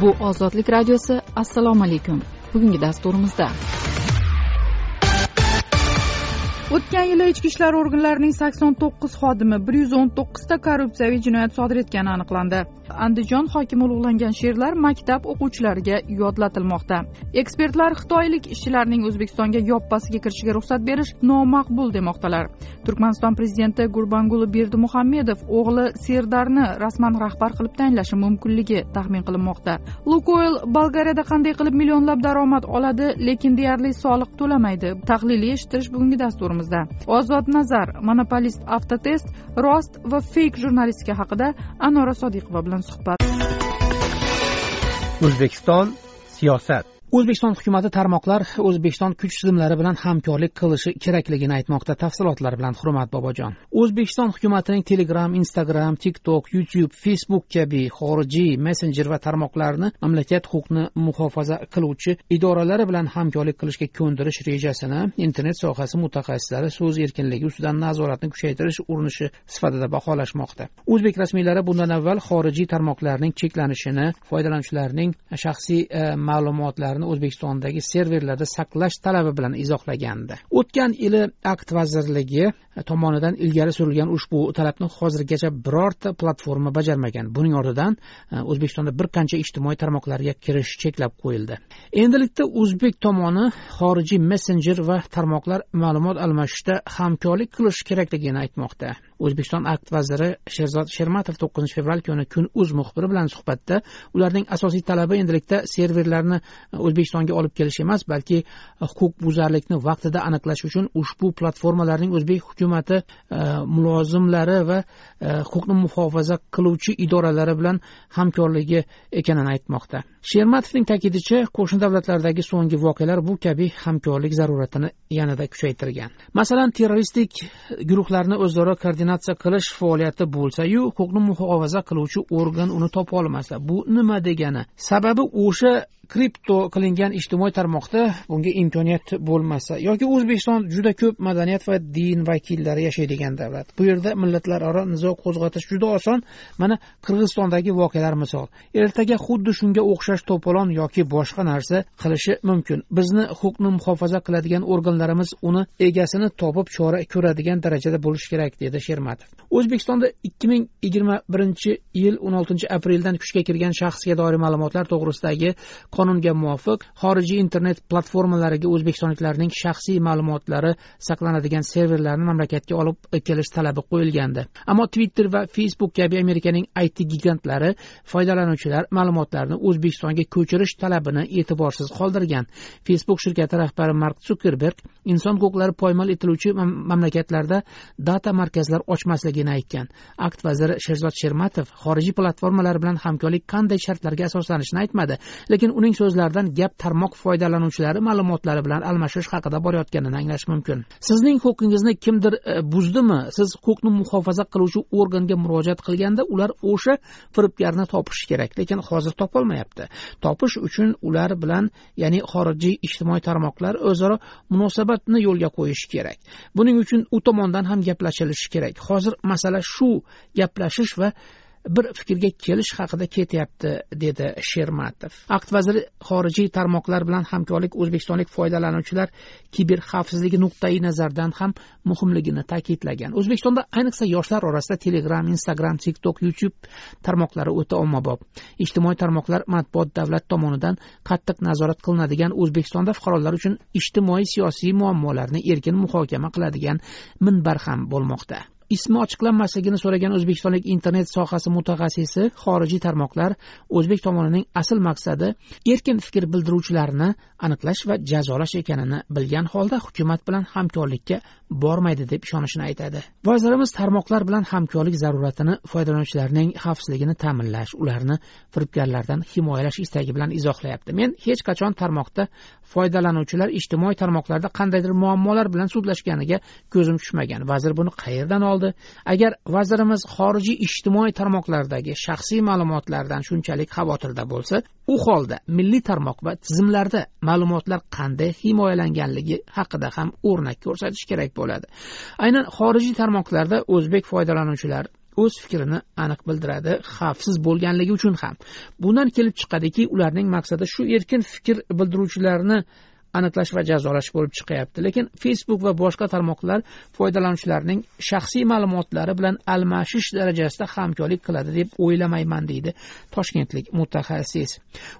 bu ozodlik radiosi assalomu alaykum. Bugungi dasturimizda. O'tgan yili ichki ishlar organlarining sakson to'qqiz xodimi bir yuz o'n to'qqizta korrupsiyaviy jinoyat sodir etgani aniqlandi. Andijon hokimi ulug'langan she'rlar maktab o'quvchilariga yodlatilmoqda. Ekspertlar xitoylik ishchilarning o'zbekistonga yoppasiga kirishiga ruxsat berish nomaqbul demoqdalar. Turkmaniston prezidenti gurbanguli berdimuhammedov o'g'li serdarni rasman rahbar qilib tayinlashi mumkinligi taxmin qilinmoqda. Lukoyl bolgariyada qanday qilib millionlab daromad oladi lekin deyarli soliq to'lamaydi. Tahliliy eshittirish bugungi dasturimizda ozod nazar monopolist avtotest rost va feyk jurnalistika haqida anora sodiqova bilan suhbat. O'zbekiston siyosat. O'zbekiston hukumati tarmoqlar o'zbekiston kuch tizimlari bilan hamkorlik qilishi kerakligini aytmoqda tafsilotlar bilan. Hurmat bobojon. O'zbekiston hukumatining telegram instagram tiktok youtube facebook kabi xorijiy messenjer va tarmoqlarni mamlakat huquqni muhofaza qiluvchi idoralari bilan hamkorlik qilishga ko'ndirish rejasini internet sohasi mutaxassislari so'z erkinligi ustidan nazoratni kuchaytirish urinishi sifatida baholashmoqda. O'zbek rasmiylari bundan avval xorijiy tarmoqlarning cheklanishini foydalanuvchilarning shaxsiy e, ma'lumotlarini o'zbekistondagi serverlarda saqlash talabi bilan izohlagandi. O'tgan yili akt vazirligi e, tomonidan ilgari surilgan ushbu talabni hozirgacha birorta platforma bajarmagan. Buning ortidan e, o'zbekistonda bir qancha ijtimoiy tarmoqlarga kirish cheklab qo'yildi. Endilikda o'zbek tomoni xorijiy messenjer va tarmoqlar ma'lumot almashishda hamkorlik qilish kerakligini aytmoqda. O'zbekiston akt vaziri sherzod shermatov to'qqizinchi fevral kuni kun uz muxbiri bilan suhbatda ularning asosiy talabi endilikda serverlarni e, o'zbekistonga olib kelish emas balki e, huquqbuzarlikni vaqtida aniqlash uchun ushbu platformalarning o'zbek hukumati e, mulozimlari va e, huquqni muhofaza qiluvchi idoralari bilan hamkorligi ekanini aytmoqda. Shermatovning ta'kidicha qo'shni davlatlardagi so'nggi voqealar bu kabi hamkorlik zaruratini yanada kuchaytirgan. Masalan terroristik guruhlarni o'zaro koordinatsiya qilish faoliyati bo'lsayu huquqni muhofaza qiluvchi organ uni topa olmasa bu nima degani? Sababi o'sha kripto qilingan ijtimoiy tarmoqda bunga imkoniyat bo'lmasa yoki o'zbekiston juda ko'p madaniyat va din vakillari yashaydigan davlat. Bu yerda millatlararo nizo qo'zg'atish juda oson. Mana qirg'izistondagi voqealar misol. Ertaga xuddi shunga o'xshash to'polon yoki boshqa narsa qilishi mumkin. Bizni huquqni muhofaza qiladigan organlarimiz uni egasini topib chora ko'radigan darajada bo'lishi kerak dedi ermatov. O'zbekistonda ikki ming yigirma birinchi yil o'n oltinchi apreldan kuchga kirgan shaxsga doir ma'lumotlar to'g'risidagi qonunga muvofiq xorijiy internet platformalariga o'zbekistonliklarning shaxsiy ma'lumotlari saqlanadigan serverlarni mamlakatga olib kelish talabi qo'yilgandi. Ammo twitter va facebook kabi amerikaning it gigantlari foydalanuvchilar ma'lumotlarini o'zbekistonga ko'chirish talabini e'tiborsiz qoldirgan. Facebook shirkati rahbari mark sukerberg inson huquqlari poymol etiluvchi mamlakatlarda data markazlar ochmasligini aytgan. Akt vaziri sherzod shermatov xorijiy platformalar bilan hamkorlik qanday shartlarga asoslanishini aytmadi lekin uning so'zlaridan gap tarmoq foydalanuvchilari ma'lumotlari bilan almashish haqida borayotganini anglash mumkin. Sizning huquqingizni kimdir e, buzdimi? Siz huquqni muhofaza qiluvchi organga murojaat qilganda ular o'sha firibgarni topishi kerak lekin hozir topolmayapti. Topish uchun ular bilan ya'ni xorijiy ijtimoiy tarmoqlar o'zaro munosabatni yo'lga qo'yishi kerak. Buning uchun u tomondan ham gaplashilishi kerak. Hozir masala shu gaplashish va bir fikrga kelish haqida ketyapti dedi shermatov. Aqd vaziri xorijiy tarmoqlar bilan hamkorlik o'zbekistonlik foydalanuvchilar kiber xavfsizligi nuqtai nazaridan ham muhimligini ta'kidlagan. O'zbekistonda ayniqsa yoshlar orasida telegram instagram tiktok youtube tarmoqlari o'ta ommabop. Ijtimoiy tarmoqlar matbuot davlat tomonidan qattiq nazorat qilinadigan o'zbekistonda fuqarolar uchun ijtimoiy siyosiy muammolarni erkin muhokama qiladigan minbar ham bo'lmoqda. Ismi ochiqlanmasligini so'ragan o'zbekistonlik internet sohasi mutaxassisi xorijiy tarmoqlar o'zbek tomonining asl maqsadi erkin fikr bildiruvchilarni aniqlash va jazolash ekanini bilgan holda hukumat bilan hamkorlikka bormaydi deb ishonishini aytadi. Vazirimiz tarmoqlar bilan hamkorlik zaruratini foydalanuvchilarning xavfsizligini ta'minlash ularni firibgarlardan himoyalash istagi bilan izohlayapti. Men hech qachon tarmoqda foydalanuvchilar ijtimoiy tarmoqlarda qandaydir muammolar bilan sudlashganiga ko'zim tushmagan. Vazir buni qayerdan oldi? Agar vazirimiz xorijiy ijtimoiy tarmoqlardagi shaxsiy ma'lumotlardan shunchalik xavotirda bo'lsa u holda milliy tarmoq va tizimlarda ma'lumotlar qanday himoyalanganligi haqida ham o'rnak ko'rsatish kerak bo'ladi. Aynan xorijiy tarmoqlarda o'zbek foydalanuvchilar o'z fikrini aniq bildiradi xavfsiz bo'lganligi uchun ham. Bundan kelib chiqadiki ularning maqsadi shu erkin fikr bildiruvchilarni aniqlash va jazolash bo'lib chiqyapti. Lekin facebook va boshqa tarmoqlar foydalanuvchilarning shaxsiy ma'lumotlari bilan almashish darajasida hamkorlik qiladi deb o'ylamayman deydi toshkentlik mutaxassis.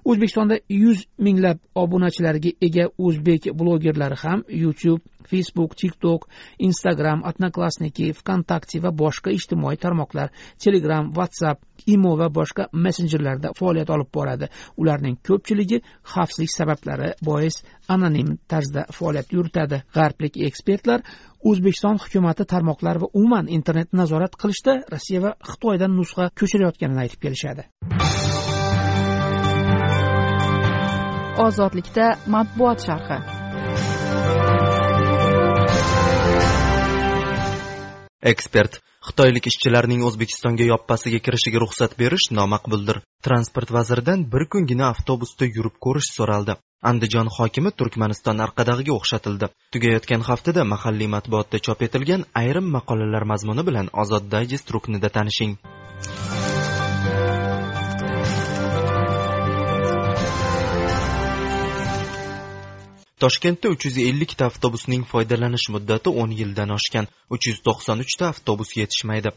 O'zbekistonda yuz minglab obunachilarga ega o'zbek blogerlari ham youtube facebook tiktok instagram odnoklassniki vkontakte va boshqa ijtimoiy tarmoqlar telegram whatsapp imo va boshqa messenjerlarda faoliyat olib boradi. Ularning ko'pchiligi xavfsizlik sabablari bois anonim tarzda faoliyat yuritadi. G'arblik ekspertlar o'zbekiston hukumati tarmoqlar va umuman internetni nazorat qilishda rossiya va xitoydan nusxa ko'chirayotganini aytib kelishadi. Ozodlikda matbuot sharhi. Ekspert xitoylik ishchilarning o'zbekistonga yoppasiga kirishiga ruxsat berish nomaqbuldir. Transport vaziridan bir kungina avtobusda yurib ko'rish so'raldi. Andijon hokimi turkmaniston arqadag'iga o'xshatildi. Tugayotgan haftada mahalliy matbuotda chop etilgan ayrim maqolalar mazmuni bilan ozod dayjest ruknida tanishing. Toshkentda uch yuz ellikta avtobusning foydalanish muddati o'n yildan oshgan. Uch yuz to'qson uchta avtobus yetishmaydi.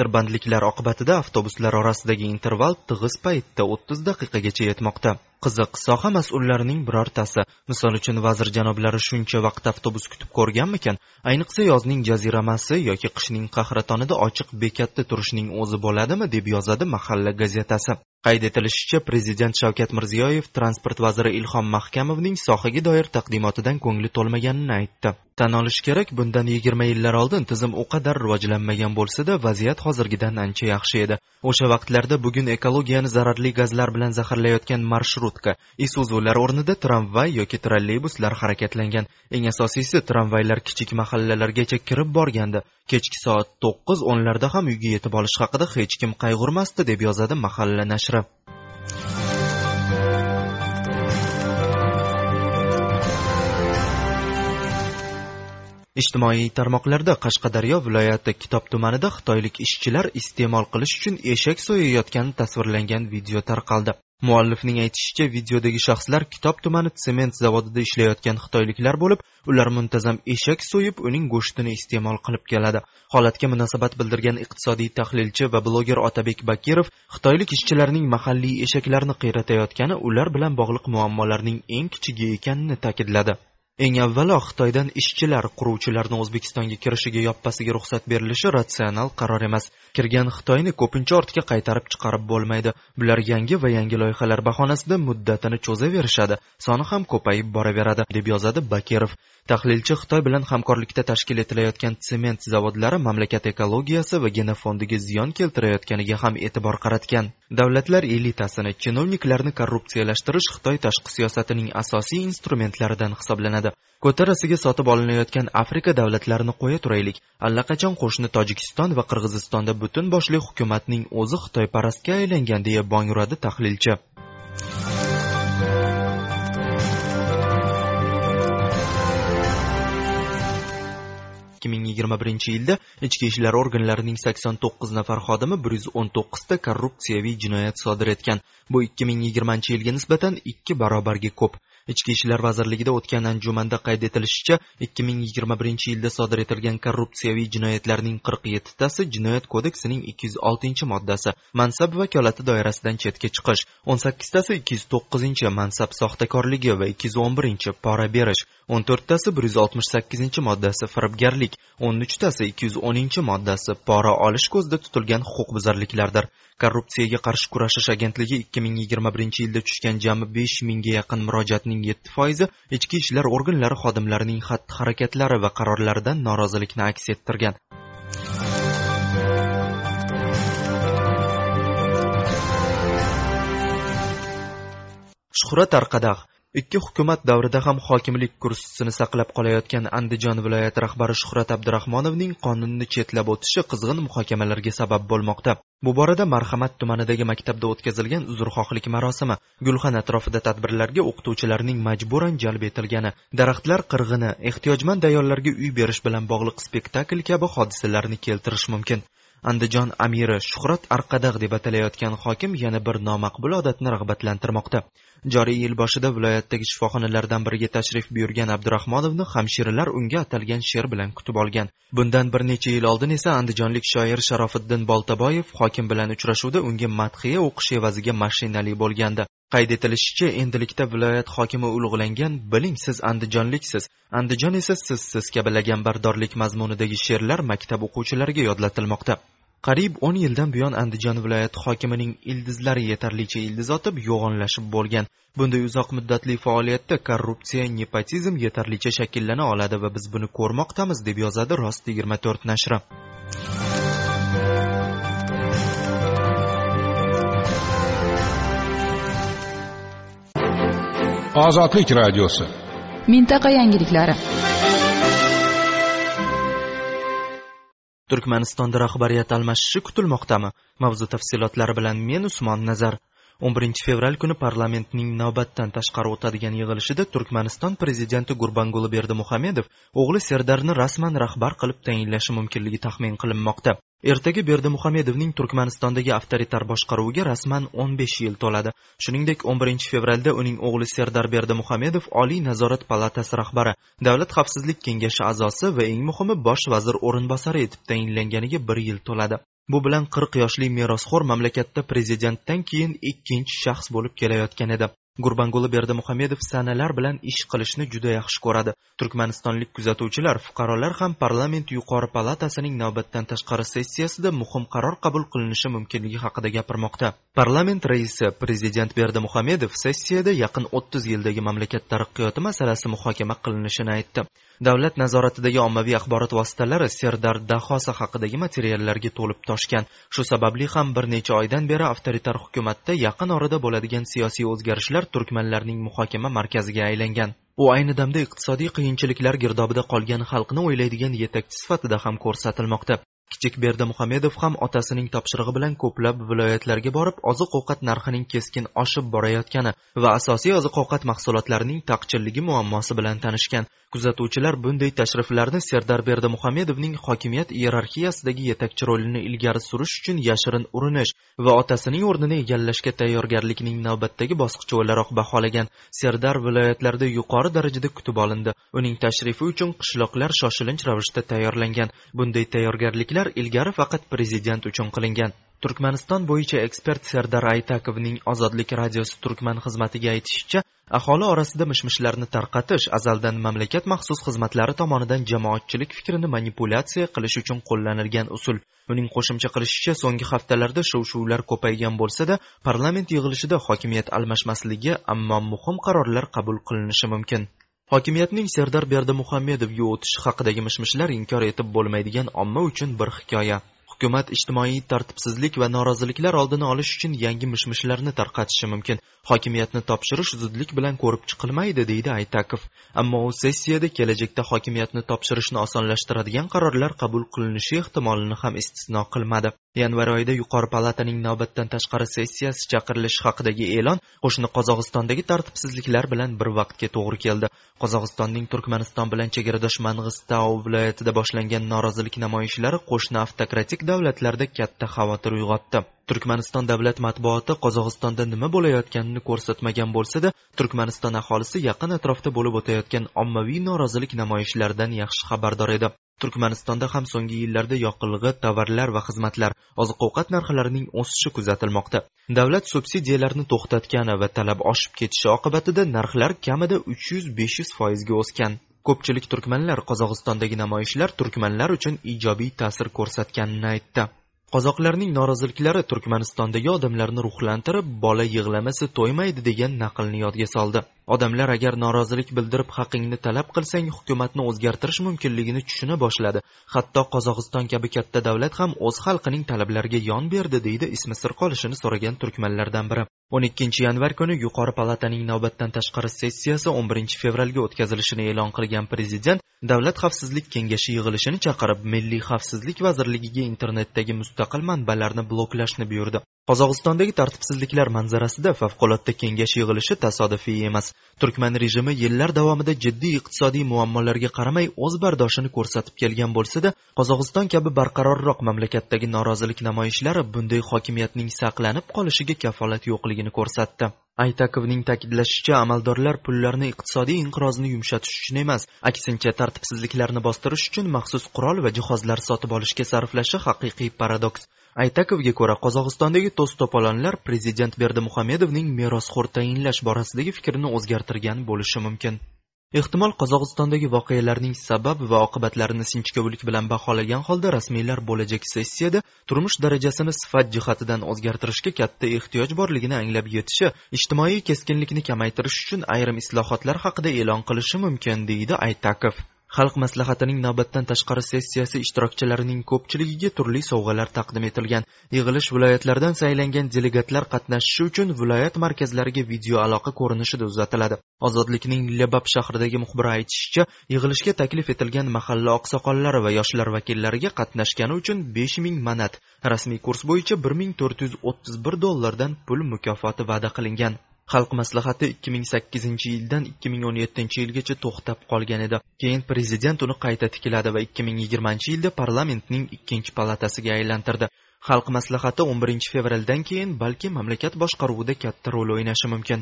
Tirbandliklar oqibatida avtobuslar orasidagi interval tig'iz paytda o'ttiz daqiqagacha yetmoqda. Qiziq soha mas'ullarining birortasi. Misol uchun vazir janoblari shuncha vaqt avtobus kutib ko'rganmikan? Ayniqsa yozning jaziramasi yoki qishning qahratonida ochiq bekatda turishning o'zi bo'ladimi deb yozadi mahalla gazetasi. Qayd etilishicha prezident shavkat mirziyoyev transport vaziri ilhom mahkamovning sohaga doir taqdimotidan ko'ngli to'lmaganini aytdi. Tan olish kerak bundan yigirma yillar oldin tizim u qadar rivojlanmagan bo'lsada vaziyat hozirgidan ancha yaxshi edi. O'sha vaqtlarda bugun ekologiyani zararli gazlar bilan zaharlayotgan marshrutka isuzular o'rnida tramvay yoki trolleybuslar harakatlangan. Eng asosiysi tramvaylar kichik mahallalargacha kirib borgandi. Kechki soat to'qqiz o'nlarda ham uyga yetib olish haqida hech kim qayg'urmasdi deb yozadi mahalla nashri. Ijtimoiy tarmoqlarda qashqadaryo viloyati kitob tumanida xitoylik ishchilar iste'mol qilish uchun eshak so'yayotgani tasvirlangan video tarqaldi. Muallifning aytishicha videodagi shaxslar kitob tumani sement zavodida ishlayotgan xitoyliklar bo'lib ular muntazam eshak so'yib uning go'shtini iste'mol qilib keladi. Holatga munosabat bildirgan iqtisodiy tahlilchi va bloger otabek bakirov xitoylik ishchilarning mahalliy eshaklarni qiyratayotgani ular bilan bog'liq muammolarning eng kichigi ekanini ta'kidladi. Eng avvalo xitoydan ishchilar quruvchilarni o'zbekistonga kirishiga yoppasiga ruxsat berilishi ratsional qaror emas. Kirgan xitoyni ko'pincha ortga qaytarib chiqarib bo'lmaydi. Bular yangi va yangi loyihalar bahonasida muddatini cho'zaverishadi. Soni ham ko'payib boraveradi deb yozadi bakirov. Tahlilchi xitoy bilan hamkorlikda tashkil etilayotgan sement zavodlari mamlakat ekologiyasi va genofondiga ziyon keltirayotganiga ham e'tibor qaratgan. Davlatlar elitasini chinovniklarni korrupsiyalashtirish xitoy tashqi siyosatining asosiy instrumentlaridan hisoblanadi. Ko'tarasiga sotib olinayotgan afrika davlatlarini qo'ya turaylik. Allaqachon qo'shni tojikiston va qirg'izistonda butun boshli hukumatning o'zi xitoyparastga aylangan deya bong uradi tahlilchi. Ikki ming yigirma birinchi yilda ichki ishlar organlarining sakson to'qqiz nafar xodimi bir yuz o'n to'qqizta korrupsiyaviy jinoyat sodir etgan. Bu ikki ming yigirmanchi yilga nisbatan ikki barobarga ko'p. Ichki ishlar vazirligida o'tgan anjumanda qayd etilishicha ikki ming yigirma birinchi yilda sodir etilgan korrupsiyaviy jinoyatlarning qirq yettitasi jinoyat kodeksining ikki yuz oltinchi moddasi mansab vakolati doirasidan chetga chiqish o'n sakkiztasi ikki yuz to'qqizinchi mansab soxtakorligi va ikki yuz o'n birinchi pora berish. O'n to'rttasi bir yuz oltmish sakkizinchi moddasi firibgarlik o'n uchtasi ikki yuz o'ninchi moddasi pora olish ko'zda tutilgan huquqbuzarliklardir. Korrupsiyaga qarshi kurashish agentligi ikki ming yigirma birinchi yilda tushgan jami besh mingga yaqin murojaatning yetti foizi ichki ishlar organlari xodimlarining xatti harakatlari va qarorlaridan norozilikni aks ettirgan. Shuhrat arqadag' ikki hukumat davrida ham hokimlik kursisini saqlab qolayotgan andijon viloyati rahbari shuhrat abdurahmonovning qonunni chetlab o'tishi qizg'in muhokamalarga sabab bo'lmoqda. Bu borada marhamat tumanidagi maktabda o'tkazilgan uzrxohlik marosimi gulxan atrofida tadbirlarga o'qituvchilarning majburan jalb etilgani daraxtlar qirg'ini ehtiyojmand ayollarga uy berish bilan bog'liq spektakl kabi hodisalarni keltirish mumkin. Andijon amiri shuhrat arqadagʼ deb atalayotgan hokim yana bir nomaqbul odatni rag'batlantirmoqda. Joriy yil boshida viloyatdagi shifoxonalardan biriga tashrif buyurgan abdurahmonovni hamshiralar unga atalgan she'r bilan kutib olgan. Bundan bir necha yil oldin esa andijonlik shoir sharofiddin boltaboyev hokim bilan uchrashuvda unga madhiya o'qish evaziga mashinali bo'lgandi. Qayd etilishicha endilikda viloyat hokimi ulug'langan biling siz andijonliksiz. Andijon esa sizsiz kabi laganbardorlik mazmunidagi she'rlar maktab o'quvchilariga yodlatilmoqda. Qariyb o'n yildan buyon andijon viloyati hokimining ildizlari yetarlicha ildiz otib yo'g'onlashib bo'lgan. Bunday uzoq muddatli faoliyatda korrupsiya nepotizm yetarlicha shakllana oladi va biz buni ko'rmoqdamiz deb yozadi rost yigirma to'rt nashri. Ozodlik radiosi mintaqa yangiliklari. Turkmanistonda rahbariyat almashishi kutilmoqdami? Mavzu tafsilotlari bilan men usmon nazar 11 fevral kuni parlamentning navbatdan tashqari o'tadigan yig'ilishida turkmaniston prezidenti gurbanguli berdimuhamedov o'g'li serdarni rasman rahbar qilib tayinlashi mumkinligi taxmin qilinmoqda. Ertaga berdimuhamedovning turkmanistondagi avtoritar boshqaruviga rasman 15 yil to'ladi. Shuningdek 11 fevralda uning o'g'li serdar berdimuhamedov oliy nazorat palatasi rahbari davlat xavfsizlik kengashi a'zosi va eng muhimi bosh vazir o'rinbosari etib tayinlanganiga bir yil to'ladi. Bu bilan qirq yoshli merosxo'r mamlakatda prezidentdan keyin ikkinchi shaxs bo'lib kelayotgan edi. Gurbanguli berdimuhamedov sanalar bilan ish qilishni juda yaxshi ko'radi. Turkmanistonlik kuzatuvchilar fuqarolar ham parlament yuqori palatasining navbatdan tashqari sessiyasida muhim qaror qabul qilinishi mumkinligi haqida gapirmoqda. Parlament raisi prezident berdimuhamedov sessiyada yaqin o'ttiz yildagi mamlakat taraqqiyoti masalasi muhokama qilinishini aytdi. Davlat nazoratidagi ommaviy axborot vositalari serdar Dahosa haqidagi materiallarga to'lib toshgan. Shu sababli ham bir necha oydan beri avtoritar hukumatda yaqin orada bo'ladigan siyosiy o'zgarishlar turkmanlarning muhokama markaziga aylangan. U ayni damda iqtisodiy qiyinchiliklar girdobida qolgan xalqni o'ylaydigan yetakchi sifatida ham ko'rsatilmoqda. Kichik berdimuhamedov ham otasining topshirig'i bilan ko'plab viloyatlarga borib oziq ovqat narxining keskin oshib borayotgani va asosiy oziq ovqat mahsulotlarining taqchilligi muammosi bilan tanishgan. Kuzatuvchilar bunday tashriflarni serdar berdimuhamedovning hokimiyat iyerarxiyasidagi yetakchi rolini ilgari surish uchun yashirin urinish va otasining o'rnini egallashga tayyorgarlikning navbatdagi bosqichi o'laroq baholagan. Serdar viloyatlarda yuqori darajada kutib olindi. Uning tashrifi uchun qishloqlar shoshilinch ravishda tayyorlangan. Bunday tayyorgarliklar ilgari faqat prezident uchun qilingan. Turkmaniston bo'yicha ekspert serdar aytakovning ozodlik radiosi turkman xizmatiga aytishicha aholi orasida mish mishlarni tarqatish azaldan mamlakat maxsus xizmatlari tomonidan jamoatchilik fikrini manipulyatsiya qilish uchun qo'llanilgan usul. Uning qo'shimcha qilishicha so'nggi haftalarda shov shuvlar ko'paygan bo'lsa-da, parlament yig'ilishida hokimiyat almashmasligi ammo muhim qarorlar qabul qilinishi mumkin. Hokimiyatning serdar berdimuhamedovga o'tishi haqidagi mishmishlar inkor etib bo'lmaydigan omma uchun bir hikoya. Hukumat ijtimoiy tartibsizlik va noroziliklar oldini olish uchun yangi mishmishlarni tarqatishi mumkin. Hokimiyatni topshirish zudlik bilan ko'rib chiqilmaydi deydi aytakov. Ammo u sessiyada kelajakda hokimiyatni topshirishni osonlashtiradigan qarorlar qabul qilinishi ehtimolini ham istisno qilmadi. Yanvar oyida yuqori palataning navbatdan tashqari sessiyasi chaqirilishi haqidagi e'lon qo'shni qozog'istondagi tartibsizliklar bilan bir vaqtga to'g'ri keldi. Qozog'istonning turkmaniston bilan chegaradosh mang'istau viloyatida boshlangan norozilik namoyishlari qo'shni avtokratik davlatlarda katta xavotir uyg'otdi. Turkmaniston davlat matbuoti qozog'istonda nima bo'layotganini ko'rsatmagan bo'lsa-da, turkmaniston aholisi yaqin atrofda bo'lib o'tayotgan ommaviy norozilik namoyishlaridan yaxshi xabardor edi. Turkmanistonda ham so'nggi yillarda yoqilg'i tovarlar va xizmatlar oziq ovqat narxlarining o'sishi kuzatilmoqda. Davlat subsidiyalarni to'xtatgani va talab oshib ketishi oqibatida narxlar kamida uch yuz besh yuz foizga o'sgan. Ko'pchilik turkmanlar qozog'istondagi namoyishlar turkmanlar uchun ijobiy ta'sir ko'rsatganini aytdi. Qozoqlarning noroziliklari turkmanistondagi odamlarni ruhlantirib bola yig'lamasa to'ymaydi degan naqlni yodga soldi. Odamlar agar norozilik bildirib haqingni talab qilsang hukumatni o'zgartirish mumkinligini tushuna boshladi. Hatto qozog'iston kabi katta davlat ham o'z xalqining talablariga yon berdi deydi ismi sir qolishini so'ragan turkmanlardan biri. O'n ikkinchi yanvar kuni yuqori palataning navbatdan tashqari sessiyasi o'n birinchi fevralga o'tkazilishini e'lon qilgan prezident davlat xavfsizlik kengashi yig'ilishini chaqirib milliy xavfsizlik vazirligiga internetdagi mustaqil manbalarni bloklashni buyurdi. Qozog'istondagi tartibsizliklar manzarasida favqulodda kengash yig'ilishi tasodifiy emas. Turkman rejimi yillar davomida jiddiy iqtisodiy muammolarga qaramay o'z bardoshini ko'rsatib kelgan bo'lsa-da, qozog'iston kabi barqarorroq mamlakatdagi norozilik namoyishlari bunday hokimiyatning saqlanib qolishiga kafolat yo'qligini ko'rsatdi. Aytakovning ta'kidlashicha amaldorlar pullarni iqtisodiy inqirozni yumshatish uchun emas aksincha tartibsizliklarni bostirish uchun maxsus qurol va jihozlar sotib olishga sarflashi haqiqiy paradoks. Aytakovga ko'ra qozog'istondagi to's to'polonlar prezident berdimuhamedovning merosxo'r tayinlash borasidagi fikrini o'zgartirgan bo'lishi mumkin. Ehtimol qozog'istondagi voqealarning sabab va oqibatlarini sinchkovlik bilan baholagan holda rasmiylar bo'lajak sessiyada turmush darajasini sifat jihatidan o'zgartirishga katta ehtiyoj borligini anglab yetishi ijtimoiy keskinlikni kamaytirish uchun ayrim islohotlar haqida e'lon qilishi mumkin deydi aytakov. Xalq maslahatining navbatdan tashqari sessiyasi ishtirokchilarining ko'pchiligiga turli sovg'alar taqdim etilgan. Yig'ilish viloyatlardan saylangan delegatlar qatnashishi uchun viloyat markazlariga video aloqa ko'rinishida uzatiladi. Ozodlikning lebab shahridagi muxbiri aytishicha yig'ilishga taklif etilgan mahalla oqsoqollari va yoshlar vakillariga qatnashgani uchun besh ming manat rasmiy kurs bo'yicha bir ming to'rt yuz o'ttiz bir dollardan pul mukofoti va'da qilingan. Xalq maslahati 2008 yildan 2017 yilgacha to'xtab qolgan edi. Keyin prezident uni qayta tikladi va 2020 yilda parlamentning ikkinchi palatasiga aylantirdi. Xalq maslahati 11 fevraldan keyin balki mamlakat boshqaruvida katta rol o'ynashi mumkin.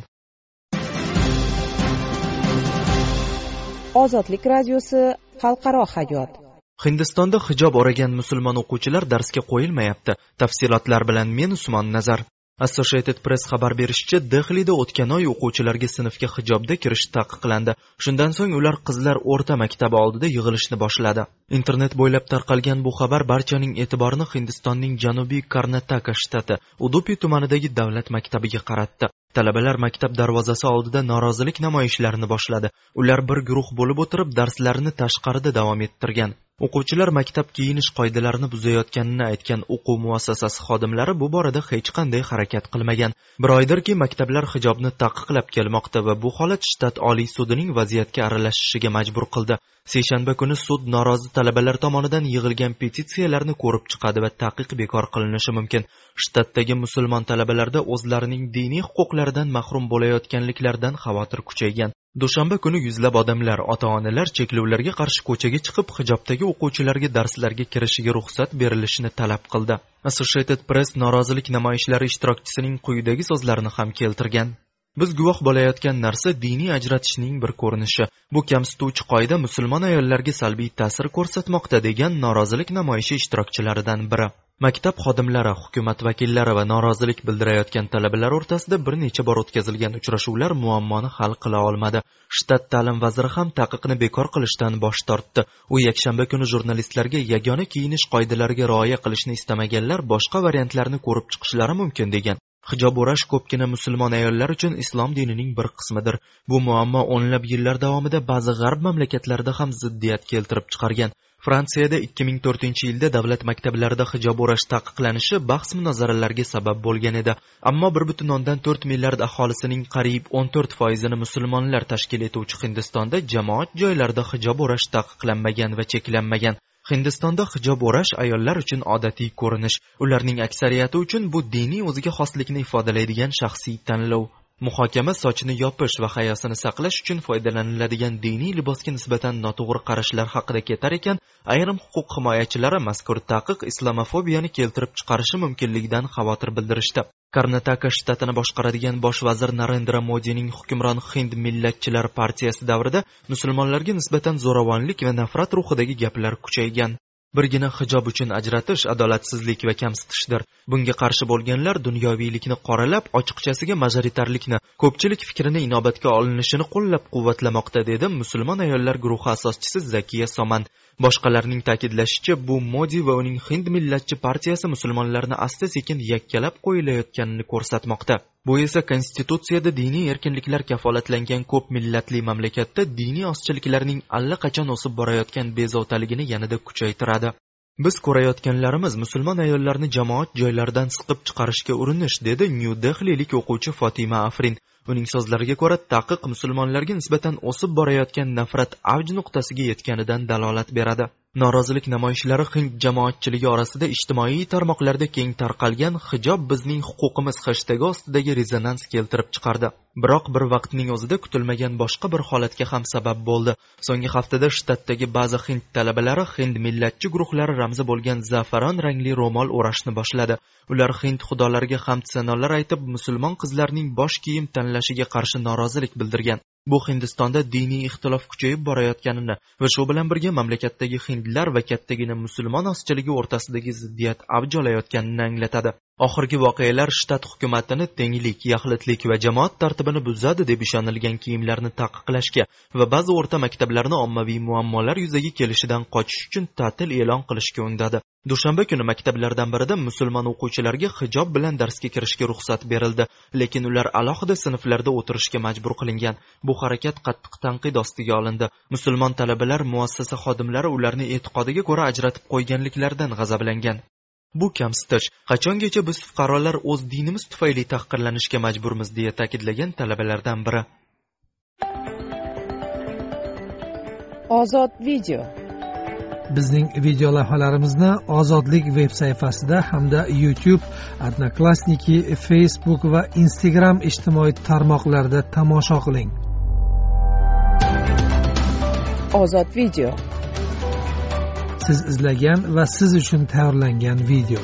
Ozodlik radiosi xalqaro hayot. Hindistonda hijob o'ragan musulmon o'quvchilar darsga qo'yilmayapti. Tafsilotlar bilan men usmon nazar associated press xabar berishicha dehlida o'tgan oy o'quvchilarga sinfga hijobda kirish taqiqlandi. Shundan so'ng ular qizlar o'rta maktabi oldida yig'ilishni boshladi. Internet bo'ylab tarqalgan bu xabar barchaning e'tiborini hindistonning janubiy karnataka shtati udupi tumanidagi davlat maktabiga qaratdi. Talabalar maktab darvozasi oldida norozilik namoyishlarini boshladi. Ular bir guruh bo'lib o'tirib darslarini tashqarida davom ettirgan. O'quvchilar maktab kiyinish qoidalarini buzayotganini aytgan o'quv muassasasi xodimlari bu borada hech qanday harakat qilmagan. Bir oydirki maktablar hijobni taqiqlab kelmoqda va bu holat shtat oliy sudining vaziyatga aralashishiga majbur qildi. Seshanba kuni sud norozi talabalar tomonidan yig'ilgan petitsiyalarni ko'rib chiqadi va taqiq bekor qilinishi mumkin. Shtatdagi musulmon talabalarda o'zlarining diniy huquqlaridan mahrum bo'layotganliklaridan xavotir kuchaygan. Dushanba kuni yuzlab odamlar ota onalar cheklovlarga qarshi ko'chaga chiqib hijobdagi o'quvchilarga darslarga kirishiga ruxsat berilishini talab qildi. Associated press norozilik namoyishlari ishtirokchisining quyidagi so'zlarini ham keltirgan. Biz guvoh bo'layotgan narsa diniy ajratishning bir ko'rinishi. Bu kamsituvchi qoida musulmon ayollarga salbiy ta'sir ko'rsatmoqda degan norozilik namoyishi ishtirokchilaridan biri. Maktab xodimlari hukumat vakillari va norozilik bildirayotgan talabalar o'rtasida bir necha bor o'tkazilgan uchrashuvlar muammoni hal qila olmadi. Shtat ta'lim vaziri ham taqiqni bekor qilishdan bosh tortdi. U yakshanba kuni jurnalistlarga yagona kiyinish qoidalariga rioya qilishni istamaganlar boshqa variantlarni ko'rib chiqishlari mumkin degan. Hijob o'rash ko'pgina musulmon ayollar uchun islom dinining bir qismidir. Bu muammo o'nlab yillar davomida ba'zi g'arb mamlakatlarida ham ziddiyat keltirib chiqargan. Fransiyada 2004 yilda davlat maktablarida hijob o'rash taqiqlanishi bahs munozaralarga sabab bo'lgan edi. Ammo 1,4 milliard aholisining qariyb 14 foizini musulmonlar tashkil etuvchi hindistonda jamoat joylarida hijob o'rash taqiqlanmagan va cheklanmagan. Hindistonda hijob o'rash ayollar uchun odatiy ko'rinish. Ularning aksariyati uchun bu diniy o'ziga xoslikni ifodalaydigan shaxsiy tanlov. Muhokama sochni yopish va hayosini saqlash uchun foydalaniladigan diniy libosga nisbatan noto'g'ri qarashlar haqida ketar ekan ayrim huquq himoyachilari mazkur taqiq islomofobiyani keltirib chiqarishi mumkinligidan xavotir bildirishdi. Karnataka shtatini boshqaradigan bosh vazir narendra modining hukmron hind millatchilar partiyasi davrida musulmonlarga nisbatan zo'ravonlik va nafrat ruhidagi gaplar kuchaygan. Birgina hijob uchun ajratish adolatsizlik va kamsitishdir. Bunga qarshi bo'lganlar dunyoviylikni qoralab ochiqchasiga majoritarlikni ko'pchilik fikrini inobatga olinishini qo'llab quvvatlamoqda dedi musulmon ayollar guruhi asoschisi zakiya soman boshqalarning ta'kidlashicha bu modi va uning hind millatchi partiyasi musulmonlarni asta sekin yakkalab qo'yilayotganini ko'rsatmoqda. Bu esa konstitutsiyada diniy erkinliklar kafolatlangan ko'p millatli mamlakatda diniy ozchiliklarning allaqachon o'sib borayotgan bezovtaligini yanada kuchaytiradi. Biz ko'rayotganlarimiz musulmon ayollarni jamoat joylaridan siqib chiqarishga urinish dedi nyu dehlilik o'quvchi fotima afrin. Uning so'zlariga ko'ra taqiq musulmonlarga nisbatan o'sib borayotgan nafrat avj nuqtasiga yetganidan dalolat beradi. Norozilik namoyishlari hind jamoatchiligi orasida ijtimoiy tarmoqlarda keng tarqalgan hijob bizning huquqimiz hashtagi ostidagi rezonans keltirib chiqardi. Biroq bir vaqtning o'zida kutilmagan boshqa bir holatga ham sabab bo'ldi. So'nggi haftada shtatdagi ba'zi hind talabalari hind millatchi guruhlari ramzi bo'lgan zafaron rangli ro'mol o'rashni boshladi. Ular hind xudolariga hamd sanolar aytib musulmon qizlarning bosh kiyim tanlashiga qarshi norozilik bildirgan. Bu hindistonda diniy ixtilof kuchayib borayotganini va shu bilan birga mamlakatdagi hindlar va kattagina musulmon ozchiligi o'rtasidagi ziddiyat avj olayotganini anglatadi. Oxirgi voqealar shtat hukumatini tenglik yaxlitlik va jamoat tartibini buzadi deb ishonilgan kiyimlarni taqiqlashga va ba'zi o'rta maktablarni ommaviy muammolar yuzaga kelishidan qochish uchun ta'til e'lon qilishga undadi. Dushanba kuni maktablardan birida musulmon o'quvchilarga hijob bilan darsga kirishga ruxsat berildi lekin ular alohida sinflarda o'tirishga majbur qilingan. Bu harakat qattiq tanqid ostiga olindi. Musulmon talabalar muassasa xodimlari ularni e'tiqodiga ko'ra ajratib qo'yganliklaridan g'azablangan. Bu kamsitish qachongacha biz fuqarolar o'z dinimiz tufayli tahqirlanishga majburmiz deya ta'kidlagan talabalardan biri. Ozod video. Bizning video lavhalarimizni ozodlik veb sayfasida hamda youtube odnoklassniki facebook va instagram ijtimoiy tarmoqlarida tomosha qiling. Ozod video siz izlagan va siz uchun tayyorlangan video.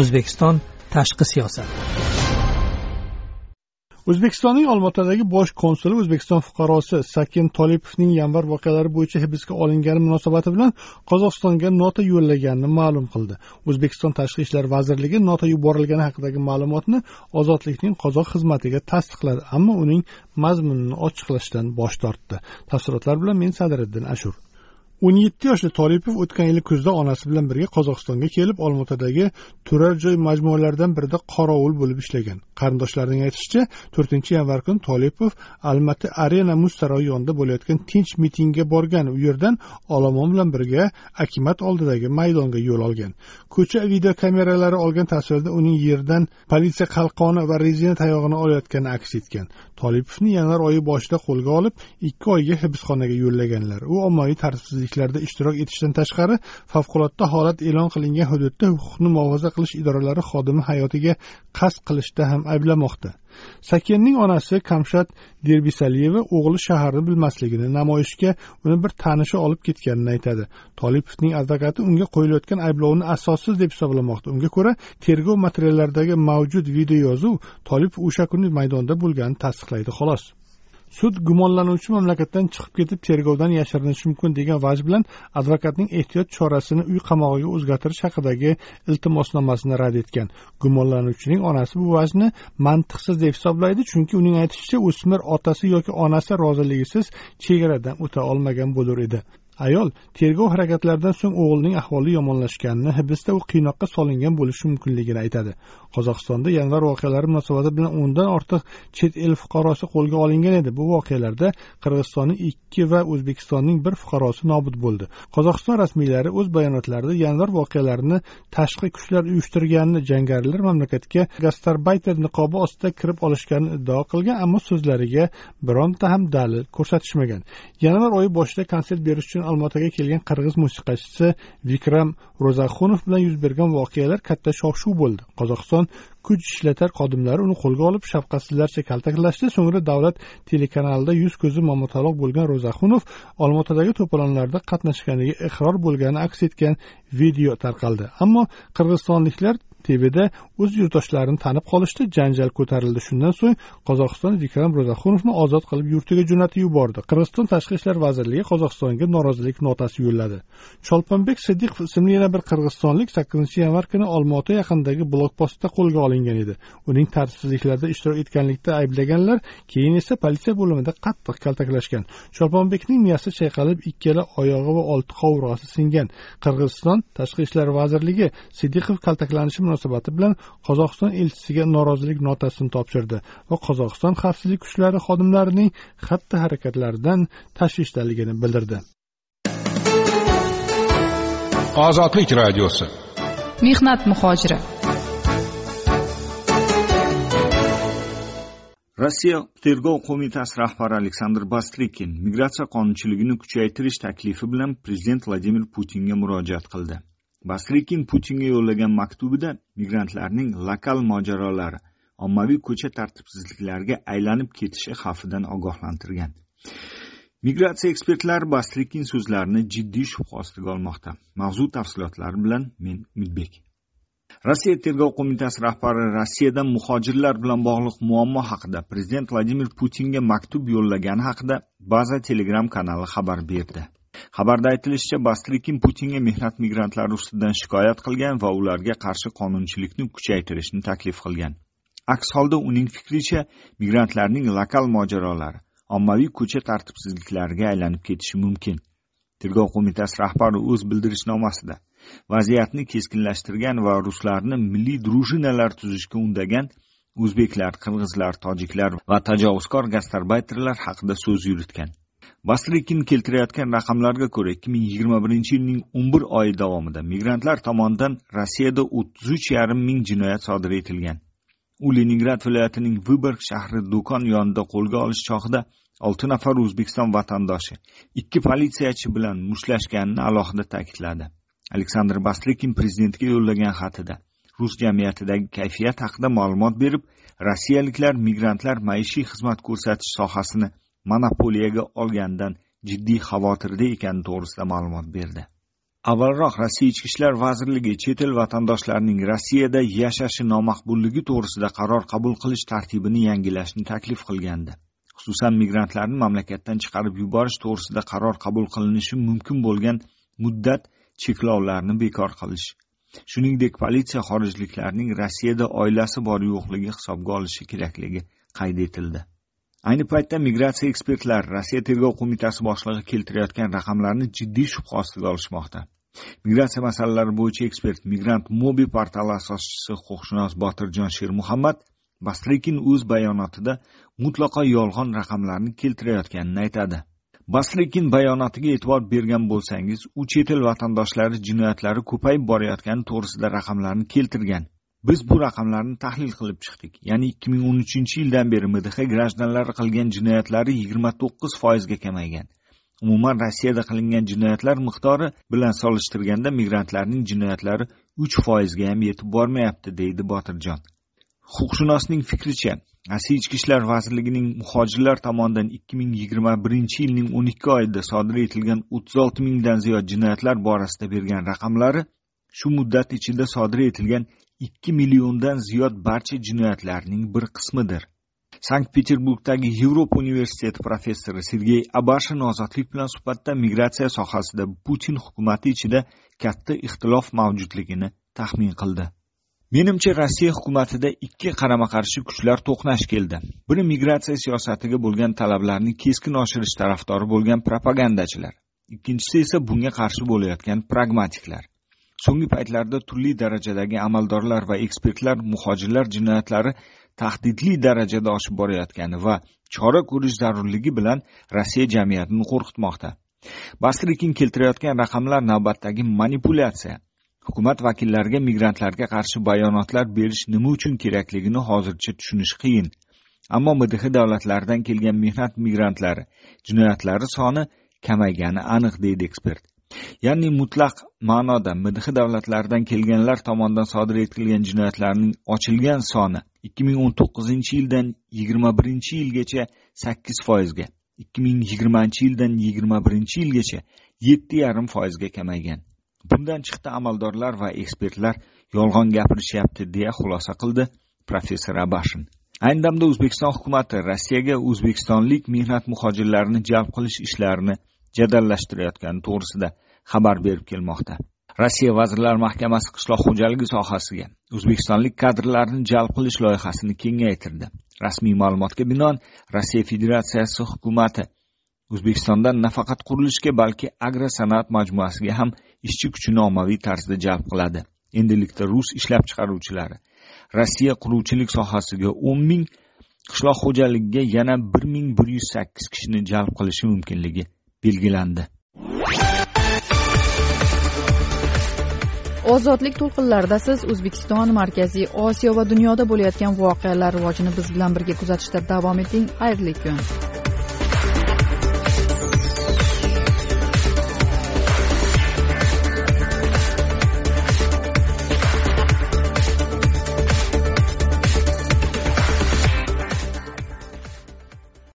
O'zbekiston tashqi siyosati o'zbekistonning olmaotadagi bosh konsuli o'zbekiston fuqarosi sakin tolipovning yanvar voqealari bo'yicha hibsga olingani munosabati bilan qozog'istonga nota yo'llaganini ma'lum qildi. O'zbekiston tashqi ishlar vazirligi nota yuborilgani haqidagi ma'lumotni ozodlikning qozoq xizmatiga tasdiqladi ammo uning mazmunini ochiqlashdan bosh tortdi. Tafsilotlar bilan men sadiriddin ashur. O'n yetti yoshli tolipov o'tgan yili kuzda onasi bilan birga qozog'istonga kelib olmaotadagi turar joy majmualaridan birida qorovul bo'lib ishlagan. Qarindoshlarning aytishicha to'rtinchi yanvar kuni tolipov almaty arena muz saroyi yonida bo'layotgan tinch mitingga borgan u yerdan olomon bilan birga akimat oldidagi maydonga yo'l olgan. Ko'cha videokameralari olgan tasvirda uning yerdan politsiya qalqoni va rezina tayog'ini olayotgani aks etgan. Tolipovni yanvar oyi boshida qo'lga olib ikki oyga hibsxonaga yo'llaganlar. U ommaviy tartibsizlik tadbirliklarda ishtirok etishdan tashqari favqulodda holat e'lon qilingan hududda huquqni muhofaza qilish idoralari xodimi hayotiga qasd qilishda ham ayblamoqda. Sakenning onasi kamshat derbisaliyeva o'g'li shaharni bilmasligini namoyishga uni bir tanishi olib ketganini aytadi. Tolipovning advokati unga qo'yilayotgan ayblovni asossiz deb hisoblamoqda. Unga ko'ra tergov materiallaridagi mavjud videoyozuv tolipov o'sha kuni maydonda bo'lganini tasdiqlaydi xolos. Sud gumonlanuvchi mamlakatdan chiqib ketib tergovdan yashirinishi mumkin degan vaj bilan advokatning ehtiyot chorasini uy qamog'iga o'zgartirish haqidagi iltimosnomasini rad etgan. Gumonlanuvchining onasi bu vajni mantiqsiz deb hisoblaydi chunki uning aytishicha o'smir otasi yoki onasi roziligisiz chegaradan o'ta olmagan bo'lur edi. Ayol tergov harakatlaridan so'ng o'g'lining ahvoli yomonlashganini hibsda u qiynoqqa solingan bo'lishi mumkinligini aytadi. Qozog'istonda yanvar voqealari munosabati bilan o'ndan ortiq chet el fuqarosi qo'lga olingan edi. Bu voqealarda qirg'izistonning ikki va o'zbekistonning bir fuqarosi nobud bo'ldi. Qozog'iston rasmiylari o'z bayonotlarida yanvar voqealarini tashqi kuchlar uyushtirganini jangarilar mamlakatga gastarbayter niqobi ostida kirib olishganini iddao qilgan ammo so'zlariga bironta ham dalil ko'rsatishmagan. Yanvar oyi boshida konsert berish uchun olmaotaga kelgan qirg'iz musiqachisi vikram ro'zaxunov bilan yuz bergan voqealar katta shov shuv bo'ldi. Qozog'iston kuch ishlatar xodimlari uni qo'lga olib shafqatsizlarcha kaltaklashdi. So'ngra davlat telekanalida yuz ko'zi momataloq bo'lgan ro'zaxunov olmaotadagi to'polonlarda qatnashganiga iqror bo'lgani aks etgan video tarqaldi. Ammo qirg'izistonliklar tvda o'z yurtdoshlarini tanib qolishdi. Janjal ko'tarildi. Shundan so'ng qozog'iston vikram ro'zaxunovni ozod qilib yurtiga jo'natib yubordi. Qirg'iziston tashqi ishlar vazirligi qozog'istonga norozilik notasi yo'lladi. Cholponbek siddiqov ismli yana bir qirg'izistonlik sakkizinchi yanvar kuni olmaota yaqinidagi blokpostda qo'lga olingan edi. Uning tartibsizliklarda ishtirok etganlikda ayblaganlar keyin esa politsiya bo'limida qattiq kaltaklashgan. Cholponbekning miyasi chayqalib ikkala oyog'i va olti qovurg'asi singan. Qirg'iziston tashqi ishlar vazirligi siddiqov kaltaklanishi munosabati bilan qozog'iston elchisiga norozilik notasini topshirdi va qozog'iston xavfsizlik kuchlari xodimlarining xatti harakatlaridan tashvishdaligini bildirdi. Ozodlik radiosi. Mehnat muhojiri. Rossiya tergov qo'mitasi rahbari aleksandr bastrikin migratsiya qonunchiligini kuchaytirish taklifi bilan prezident vladimir putinga murojaat qildi bastrikin putinga yo'llagan maktubida migrantlarning lokal mojarolari ommaviy ko'cha tartibsizliklariga aylanib ketishi xavfidan ogohlantirgan. Migratsiya ekspertlari bastrikin so'zlarini jiddiy shubha ostiga olmoqda. Mavzu tafsilotlari bilan men umidbek. Rossiya tergov qo'mitasi rahbari rossiyadan muhojirlar bilan bog'liq muammo haqida prezident vladimir putinga maktub yo'llagani haqida baza telegram kanali xabar berdi. Xabarda aytilishicha bastrikin putinga mehnat migrantlari ustidan shikoyat qilgan va ularga qarshi qonunchilikni kuchaytirishni taklif qilgan. Aks holda uning fikricha migrantlarning lokal mojarolari ommaviy ko'cha tartibsizliklariga aylanib ketishi mumkin. Tergov qo'mitasi rahbari o'z bildirishnomasida vaziyatni keskinlashtirgan va ruslarni milliy drujinalar tuzishga undagan o'zbeklar qirg'izlar tojiklar va tajovuzkor gastarbayterlar haqida so'z yuritgan. Bastrikin keltirayotgan raqamlarga ko'ra ikki ming yigirma birinchi yilning o'n bir oyi davomida migrantlar tomonidan rossiyada o'ttiz uch yarim ming jinoyat sodir etilgan. U leningrad viloyatining viborg shahri do'kon yonida qo'lga olish chog'ida 6 nafar o'zbekiston vatandoshi ikki politsiyachi bilan mushtlashganini alohida ta'kidladi. Aleksandr bastrikin prezidentga yo'llagan xatida rus jamiyatidagi kayfiyat haqida ma'lumot berib rossiyaliklar migrantlar maishiy xizmat ko'rsatish sohasini monopoliyaga olganidan jiddiy xavotirda ekani to'g'risida ma'lumot berdi. Avvalroq rossiya ichki ishlar vazirligi chet el vatandoshlarining rossiyada yashashi nomaqbulligi to'g'risida qaror qabul qilish tartibini yangilashni taklif qilgandi. Xususan migrantlarni mamlakatdan chiqarib yuborish to'g'risida qaror qabul qilinishi mumkin bo'lgan muddat cheklovlarni bekor qilish. Shuningdek politsiya xorijliklarning rossiyada oilasi bor yo'qligi hisobga olishi kerakligi qayd etildi. Ayni paytda migratsiya ekspertlari rossiya tergov qo'mitasi boshlig'i keltirayotgan raqamlarni jiddiy shubha ostiga olishmoqda. Migratsiya masalalari bo'yicha ekspert migrant mobi portali asoschisi huquqshunos botirjon shermuhammad bastrikin o'z bayonotida mutlaqo yolg'on raqamlarni keltirayotganini aytadi. Baslikin bayonotiga e'tibor bergan bo'lsangiz u chet el vatandoshlari jinoyatlari ko'payib borayotgani to'g'risida raqamlarni keltirgan. Biz bu raqamlarni tahlil qilib chiqdik. Ya'ni ikki ming o'n uchinchi yildan beri mdh grajdanlari qilgan jinoyatlari yigirma to'qqiz foizga kamaygan. Umuman rossiyada qilingan jinoyatlar miqdori bilan solishtirganda migrantlarning jinoyatlari uch foizga ham yetib bormayapti deydi botirjon. Huquqshunosning fikricha rossiya ichki ishlar vazirligining muhojirlar tomonidan ikki ming yigirma birinchi yilning o'n ikki oyida sodir etilgan o'ttiz olti mingdan ziyod jinoyatlar borasida bergan raqamlari shu muddat ichida sodir etilgan ikki milliondan ziyod barcha jinoyatlarning bir qismidir. Sankt peterburgdagi yevropa universiteti professori sergey abashin ozodlik bilan suhbatda migratsiya sohasida putin hukumati ichida katta ixtilof mavjudligini taxmin qildi. Menimcha rossiya hukumatida ikki qarama qarshi kuchlar to'qnash keldi. Biri migratsiya siyosatiga bo'lgan talablarni keskin oshirish tarafdori bo'lgan propagandachilar. Ikkinchisi esa bunga qarshi bo'layotgan pragmatiklar. So'nggi paytlarda turli darajadagi amaldorlar va ekspertlar muhojirlar jinoyatlari tahdidli darajada oshib borayotgani va chora ko'rish zarurligi bilan rossiya jamiyatini qo'rqitmoqda. Bastrikin keltirayotgan raqamlar navbatdagi manipulyatsiya. Hukumat vakillariga migrantlarga qarshi bayonotlar berish nima uchun kerakligini hozircha tushunish qiyin. Ammo mdh davlatlaridan kelgan mehnat migrantlari jinoyatlari soni kamaygani aniq deydi ekspert. Ya'ni mutlaq ma'noda mdh davlatlaridan kelganlar tomonidan sodir etilgan jinoyatlarning ochilgan soni ikki ming o'n to'qqizinchi yildan yigirma birinchi yilgacha sakkiz foizga ikki ming yigirmanchi yildan yigirma birinchi yilgacha yetti yarim foizga kamaygan. Bundan chiqdi amaldorlar va ekspertlar yolg'on gapirishyapti deya xulosa qildi professor abashin. Ayni damda o'zbekiston hukumati rossiyaga o'zbekistonlik mehnat muhojirlarini jalb qilish ishlarini jadallashtirayotgani to'g'risida xabar berib kelmoqda. Rossiya vazirlar mahkamasi qishloq xo'jaligi sohasiga o'zbekistonlik kadrlarni jalb qilish loyihasini kengaytirdi. Rasmiy ma'lumotga binoan rossiya federatsiyasi hukumati o'zbekistondan nafaqat qurilishga balki agrosanoat majmuasiga ham ishchi kuchini ommaviy tarzda jalb qiladi. Endilikda rus ishlab chiqaruvchilari rossiya quruvchilik sohasiga o'n ming qishloq xo'jaligiga yana bir ming bir yuz sakkiz kishini jalb qilishi mumkinligi belgilandi. Ozodlik to'lqinlarida siz o'zbekiston markaziy osiyo va dunyoda bo'layotgan voqealar rivojini biz bilan birga kuzatishda davom eting. Xayrli kun.